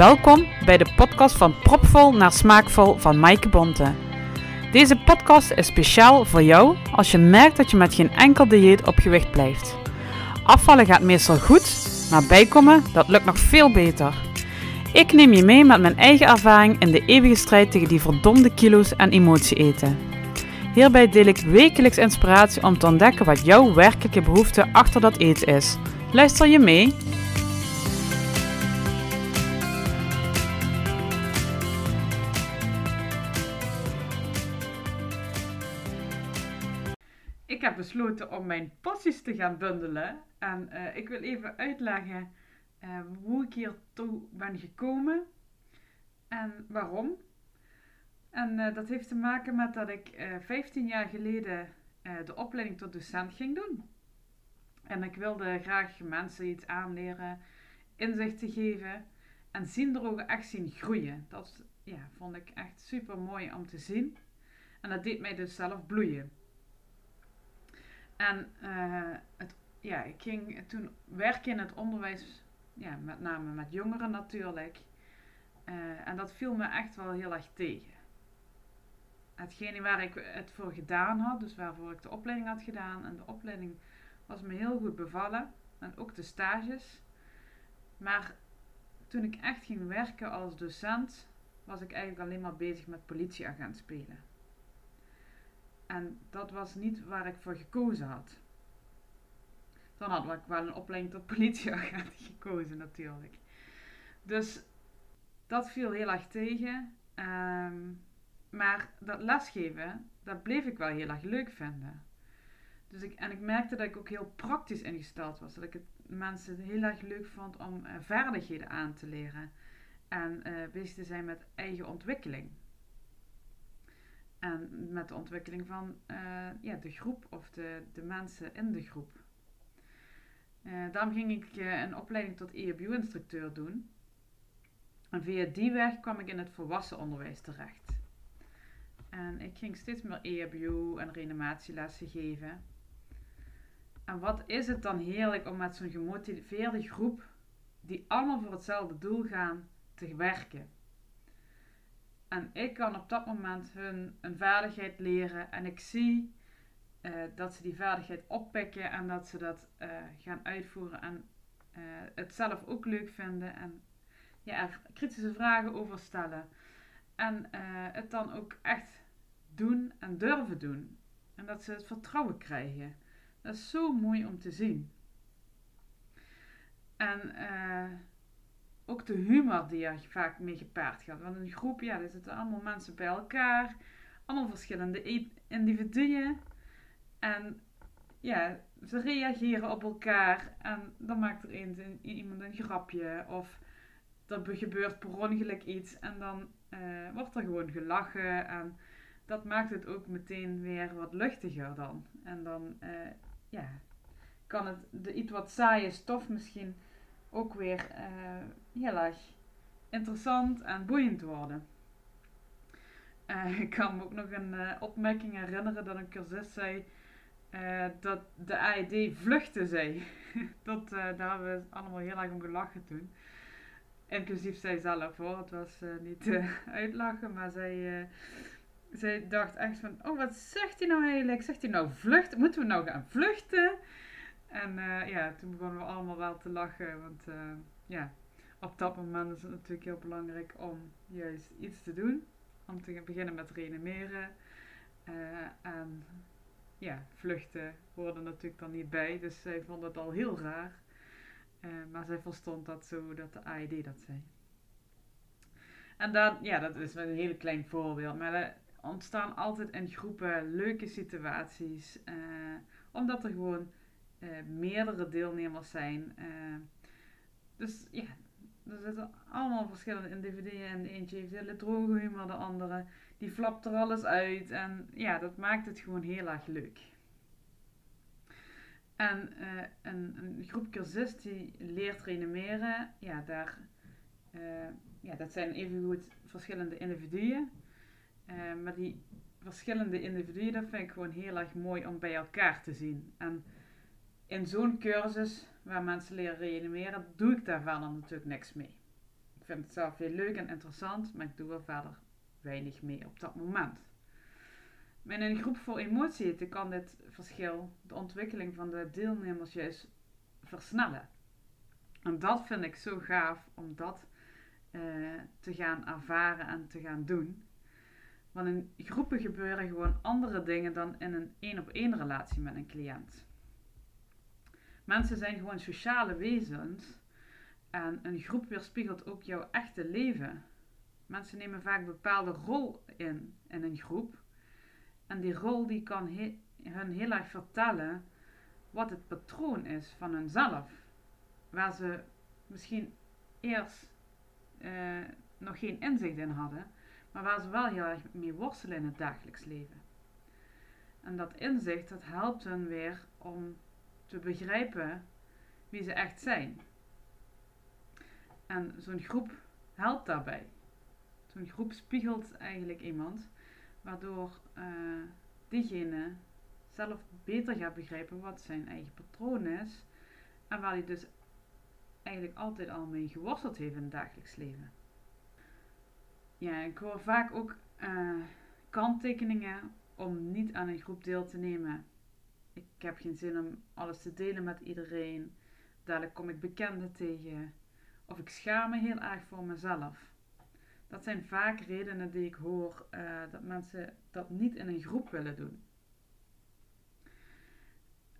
Welkom bij de podcast van Propvol naar Smaakvol van Maaike Bonte. Deze podcast is speciaal voor jou als je merkt dat je met geen enkel dieet op gewicht blijft. Afvallen gaat meestal goed, maar bijkomen, dat lukt nog veel beter. Ik neem je mee met mijn eigen ervaring in de eeuwige strijd tegen die verdomde kilo's en emotie eten. Hierbij deel ik wekelijks inspiratie om te ontdekken wat jouw werkelijke behoefte achter dat eten is. Luister je mee? Besloten om mijn passies te gaan bundelen. En uh, ik wil even uitleggen uh, hoe ik hier toe ben gekomen en waarom. En uh, dat heeft te maken met dat ik 15 jaar geleden de opleiding tot docent ging doen. En ik wilde graag mensen iets aanleren, inzichten geven en zien er echt zien groeien. Dat ja, vond ik echt super mooi om te zien. En dat deed mij dus zelf bloeien. En uh, het, ja, ik ging toen werken in het onderwijs, ja, met name met jongeren natuurlijk. Uh, en dat viel me echt wel heel erg tegen. Hetgene waar ik het voor gedaan had, dus waarvoor ik de opleiding had gedaan, en de opleiding was me heel goed bevallen. En ook de stages. Maar toen ik echt ging werken als docent, was ik eigenlijk alleen maar bezig met politieagent spelen. En dat was niet waar ik voor gekozen had. Dan had ik wel een opleiding tot politieagent gekozen natuurlijk. Dus dat viel heel erg tegen. Um, maar dat lesgeven, dat bleef ik wel heel erg leuk vinden. Dus ik, en ik merkte dat ik ook heel praktisch ingesteld was. Dat ik het mensen heel erg leuk vond om uh, vaardigheden aan te leren. En uh, bezig te zijn met eigen ontwikkeling. En met de ontwikkeling van uh, ja, de groep of de, de mensen in de groep. daarom ging ik een opleiding tot EHBU-instructeur doen. En via die weg kwam ik in het volwassen onderwijs terecht. En ik ging steeds meer EHBU en reanimatielessen geven. En wat is het dan heerlijk om met zo'n gemotiveerde groep, die allemaal voor hetzelfde doel gaan, te werken. En ik kan op dat moment hun een vaardigheid leren en ik zie uh, dat ze die vaardigheid oppikken en dat ze dat uh, gaan uitvoeren en uh, het zelf ook leuk vinden en ja, kritische vragen over stellen. En het dan ook echt doen en durven doen. En dat ze het vertrouwen krijgen. Dat is zo mooi om te zien. En ook de humor die er vaak mee gepaard gaat. Want in een groep, ja, er zitten allemaal mensen bij elkaar. Allemaal verschillende individuen. En ja, ze reageren op elkaar. En dan maakt er iemand een grapje. Of er gebeurt per ongeluk iets. En dan uh, wordt er gewoon gelachen. En dat maakt het ook meteen weer wat luchtiger dan. En dan uh, ja, kan het de iets wat saaie stof misschien ook weer uh, heel erg interessant en boeiend worden. Uh, ik kan me ook nog een uh, opmerking herinneren dat een cursist zei dat de AED vluchten zei. dat, daar hebben we allemaal heel erg om gelachen toen. Inclusief zij zelf hoor. Het was niet uitlachen, maar zij zij dacht echt van, oh wat zegt hij nou eigenlijk? Zegt hij nou vluchten? Moeten we nou gaan vluchten? En uh, ja, toen begonnen we allemaal wel te lachen, want uh, ja, op dat moment is het natuurlijk heel belangrijk om juist iets te doen. Om te beginnen met reanimeren. Uh, en ja, vluchten hoorde natuurlijk dan niet bij, dus zij vond het al heel raar. maar zij verstond dat zo dat de AED dat zei. En dan, ja, dat is een heel klein voorbeeld. Maar ontstaan altijd in groepen leuke situaties. Omdat er gewoon uh, meerdere deelnemers zijn. Uh, dus ja, er zitten allemaal verschillende individuen. En de eentje heeft hele droge humor, de andere die flapt er alles uit. En ja, dat maakt het gewoon heel erg leuk. En een, een groep cursist die leert reanimeren, ja, daar, ja, dat zijn evengoed verschillende individuen. Maar die verschillende individuen, dat vind ik gewoon heel erg mooi om bij elkaar te zien. En in zo'n cursus waar mensen leren reanimeren, doe ik daar verder natuurlijk niks mee. Ik vind het zelf heel leuk en interessant, maar ik doe er verder weinig mee op dat moment. Maar in een groep voor emotie kan dit verschil de ontwikkeling van de deelnemers juist versnellen. En dat vind ik zo gaaf om dat uh, te gaan ervaren en te gaan doen. Want in groepen gebeuren gewoon andere dingen dan in een één op één relatie met een cliënt. Mensen zijn gewoon sociale wezens en een groep weerspiegelt ook jouw echte leven. Mensen nemen vaak een bepaalde rol in in een groep. En die rol die kan hun heel erg vertellen wat het patroon is van hunzelf. Waar ze misschien eerst uh, nog geen inzicht in hadden, maar waar ze wel heel erg mee worstelen in het dagelijks leven. En dat inzicht, dat helpt hen weer om te begrijpen wie ze echt zijn. En zo'n groep helpt daarbij. Zo'n groep spiegelt eigenlijk iemand, waardoor uh, diegene zelf beter gaat begrijpen wat zijn eigen patroon is en waar hij dus eigenlijk altijd al mee geworsteld heeft in het dagelijks leven. Ja, ik hoor vaak ook uh, kanttekeningen om niet aan een groep deel te nemen. Ik heb geen zin om alles te delen met iedereen. Dadelijk kom ik bekenden tegen. Of ik schaam me heel erg voor mezelf. Dat zijn vaak redenen die ik hoor uh, dat mensen dat niet in een groep willen doen.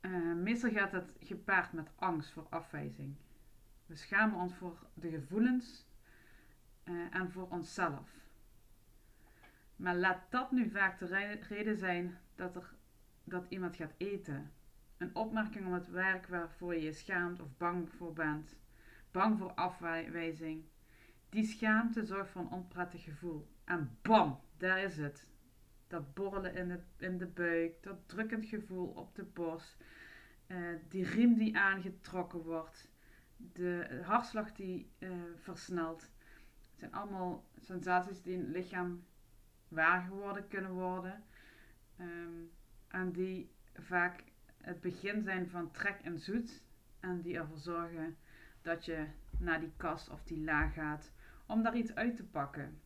Uh, meestal gaat het gepaard met angst voor afwijzing. We schamen ons voor de gevoelens uh, en voor onszelf. Maar laat dat nu vaak de reden zijn dat, er, dat iemand gaat eten. Een opmerking om het werk waarvoor je je schaamt of bang voor bent. Bang voor afwijzing. Die schaamte zorgt voor een onprettig gevoel. En bam, daar is het. Dat borrelen in, het, in de buik, dat drukkend gevoel op de borst, uh, die riem die aangetrokken wordt, de hartslag die uh, versnelt. Het zijn allemaal sensaties die in het lichaam waar geworden kunnen worden. Um, en die vaak het begin zijn van trek en zoet. En die ervoor zorgen dat je naar die kast of die laag gaat om daar iets uit te pakken.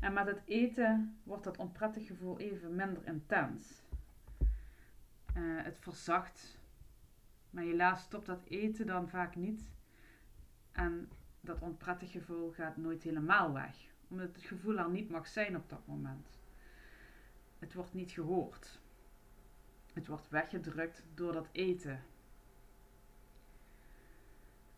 En met het eten wordt dat onprettig gevoel even minder intens. Uh, het verzacht. Maar helaas stopt dat eten dan vaak niet. En dat onprettig gevoel gaat nooit helemaal weg. Omdat het gevoel er niet mag zijn op dat moment. Het wordt niet gehoord. Het wordt weggedrukt door dat eten.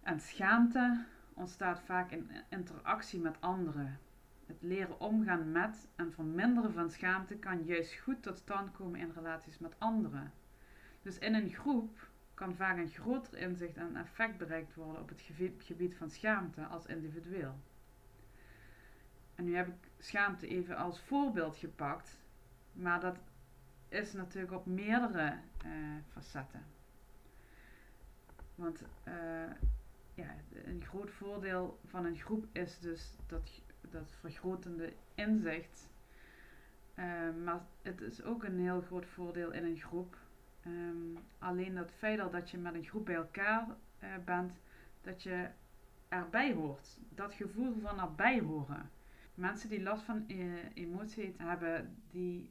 En schaamte ontstaat vaak in interactie met anderen. Het leren omgaan met en verminderen van schaamte kan juist goed tot stand komen in relaties met anderen. Dus in een groep kan vaak een groter inzicht en effect bereikt worden op het gebied van schaamte als individueel. En nu heb ik schaamte even als voorbeeld gepakt, maar dat is natuurlijk op meerdere uh, facetten. Want uh, ja, een groot voordeel van een groep is dus dat, dat vergrotende inzicht. Uh, maar het is ook een heel groot voordeel in een groep. Um, alleen dat feit dat je met een groep bij elkaar bent, dat je erbij hoort. Dat gevoel van erbij horen. Mensen die last van emotie hebben, die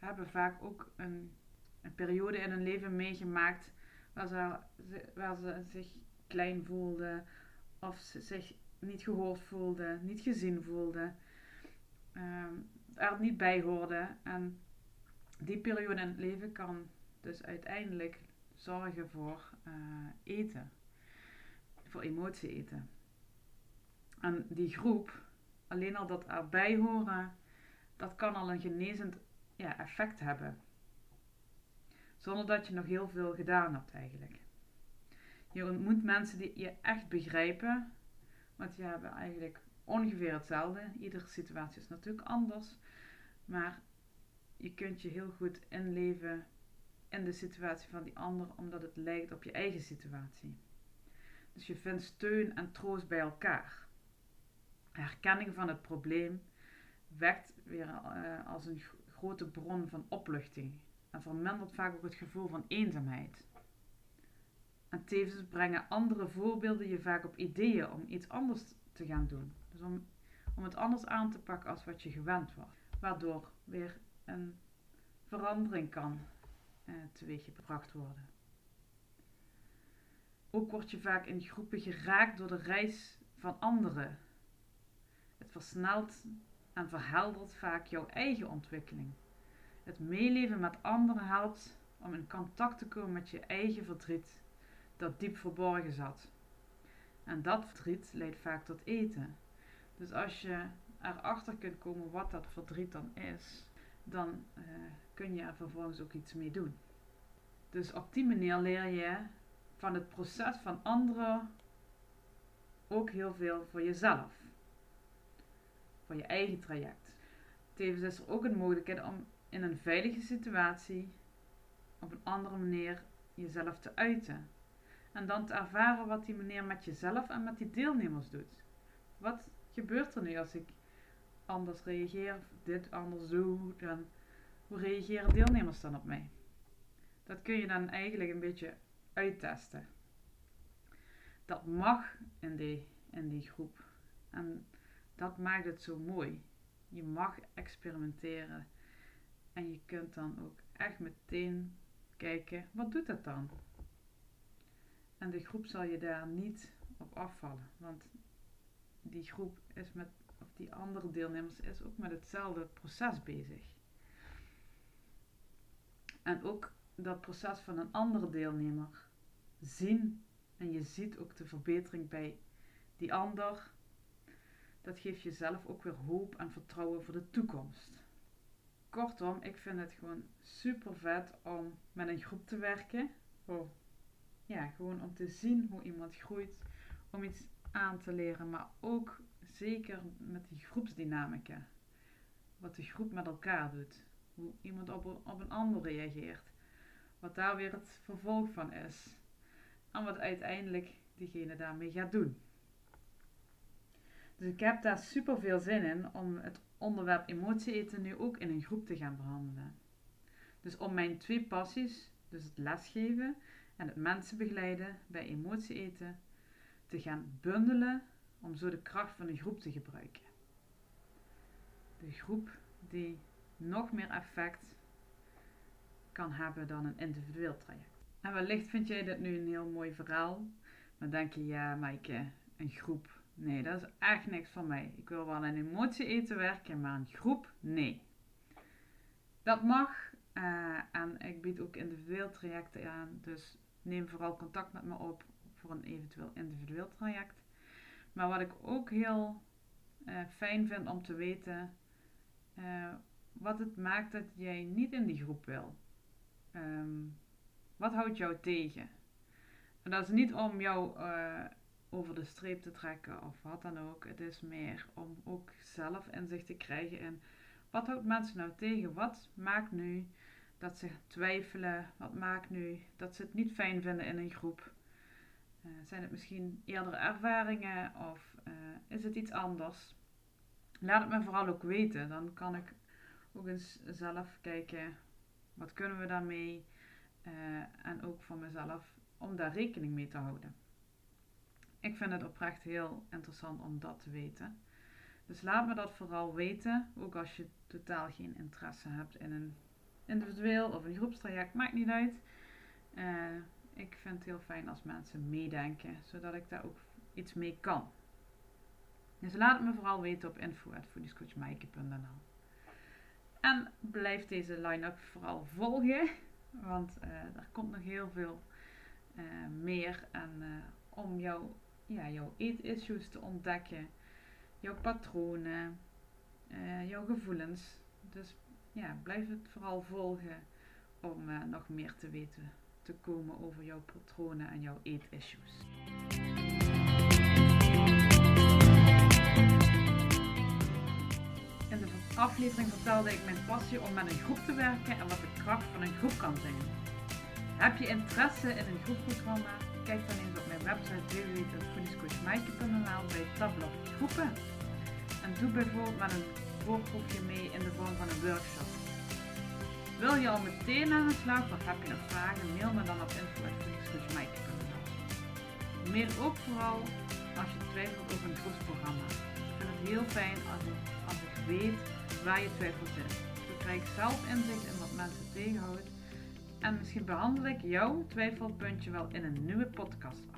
hebben vaak ook een, een periode in hun leven meegemaakt waar ze, waar ze zich klein voelde of zich niet gehoord voelde, niet gezien voelde, um, er niet bij hoorde. En die periode in het leven kan dus uiteindelijk zorgen voor uh, eten, voor emotie eten. En die groep, alleen al dat erbij horen, dat kan al een genezend ja, effect hebben. Zonder dat je nog heel veel gedaan hebt eigenlijk. Je ontmoet mensen die je echt begrijpen. Want die hebben eigenlijk ongeveer hetzelfde. Iedere situatie is natuurlijk anders. Maar je kunt je heel goed inleven in de situatie van die ander, omdat het lijkt op je eigen situatie. Dus je vindt steun en troost bij elkaar. Herkenning van het probleem wekt weer uh, als een grote bron van opluchting en vermindert vaak ook het gevoel van eenzaamheid. En tevens brengen andere voorbeelden je vaak op ideeën om iets anders te gaan doen. Dus om, om het anders aan te pakken als wat je gewend was. Waardoor weer een verandering kan uh, teweeggebracht worden. Ook word je vaak in groepen geraakt door de reis van anderen. Het versnelt en verheldert vaak jouw eigen ontwikkeling. Het meeleven met anderen helpt om in contact te komen met je eigen verdriet dat diep verborgen zat. En dat verdriet leidt vaak tot eten. Dus als je erachter kunt komen wat dat verdriet dan is, dan uh, kun je er vervolgens ook iets mee doen. Dus op die manier leer je van het proces van anderen ook heel veel voor jezelf. Voor je eigen traject. Tevens is er ook een mogelijkheid om in een veilige situatie op een andere manier jezelf te uiten. En dan te ervaren wat die meneer met jezelf en met die deelnemers doet. Wat gebeurt er nu als ik anders reageer, dit anders doe, dan hoe reageren deelnemers dan op mij? Dat kun je dan eigenlijk een beetje uittesten. Dat mag in die, in die groep. En dat maakt het zo mooi. Je mag experimenteren. En je kunt dan ook echt meteen kijken, wat doet dat dan? En de groep zal je daar niet op afvallen. Want die groep is met, of die andere deelnemers is ook met hetzelfde proces bezig. En ook dat proces van een andere deelnemer zien en je ziet ook de verbetering bij die ander. Dat geeft jezelf ook weer hoop en vertrouwen voor de toekomst. Kortom, ik vind het gewoon super vet om met een groep te werken. Oh, ja, gewoon om te zien hoe iemand groeit, om iets aan te leren, maar ook zeker met die groepsdynamica. Wat de groep met elkaar doet. Hoe iemand op een, op een ander reageert. Wat daar weer het vervolg van is. En wat uiteindelijk diegene daarmee gaat doen. Dus ik heb daar super veel zin in om het onderwerp emotie eten nu ook in een groep te gaan behandelen. Dus om mijn twee passies, dus het lesgeven en het mensen begeleiden bij emotie eten, te gaan bundelen om zo de kracht van een groep te gebruiken. De groep die nog meer effect kan hebben dan een individueel traject. En wellicht vind jij dit nu een heel mooi verhaal, maar denk je, ja Maaike, een groep, nee dat is echt niks van mij. Ik wil wel een emotie eten werken, maar een groep, nee. Dat mag uh, en ik bied ook individueel trajecten aan, dus neem vooral contact met me op voor een eventueel individueel traject. Maar wat ik ook heel uh, fijn vind om te weten, uh, wat het maakt dat jij niet in die groep wil. Um, wat houdt jou tegen? En dat is niet om jou over de streep te trekken of wat dan ook. Het is meer om ook zelf inzicht te krijgen in wat houdt mensen nou tegen? Wat maakt nu dat ze twijfelen? Wat maakt nu dat ze het niet fijn vinden in een groep? Uh, zijn het misschien eerdere ervaringen of uh, is het iets anders? Laat het me vooral ook weten. Dan kan ik ook eens zelf kijken wat kunnen we daarmee uh, en ook voor mezelf om daar rekening mee te houden. Ik vind het oprecht heel interessant om dat te weten. Dus laat me dat vooral weten, ook als je totaal geen interesse hebt in een individueel of een groepstraject, maakt niet uit. Uh, ik vind het heel fijn als mensen meedenken, zodat ik daar ook iets mee kan. Dus laat het me vooral weten op info.voedingscoachmaaike.nl En blijf deze line-up vooral volgen, want uh, er komt nog heel veel uh, meer en, om jou, ja, jouw eetissues te ontdekken, jouw patronen, jouw gevoelens. Dus ja, blijf het vooral volgen om nog meer te weten te komen over jouw patronen en jouw eetissues. In de aflevering vertelde ik mijn passie om met een groep te werken en wat de kracht van een groep kan zijn. Heb je interesse in een groepprogramma? Kijk dan eens op website www.voedingscoachmaaike.nl bij het tabblad groepen. En doe bijvoorbeeld met een voorproefje mee in de vorm van een workshop. Wil je al meteen aan de slag of heb je nog vragen? Mail me dan op info.voedingscoachmaaike.nl Mail ook vooral als je twijfelt over een groepsprogramma. Ik vind het heel fijn als ik, als ik weet waar je twijfel zit. Zo krijg ik zelf inzicht in wat mensen tegenhoudt. En misschien behandel ik jouw twijfelpuntje wel in een nieuwe podcast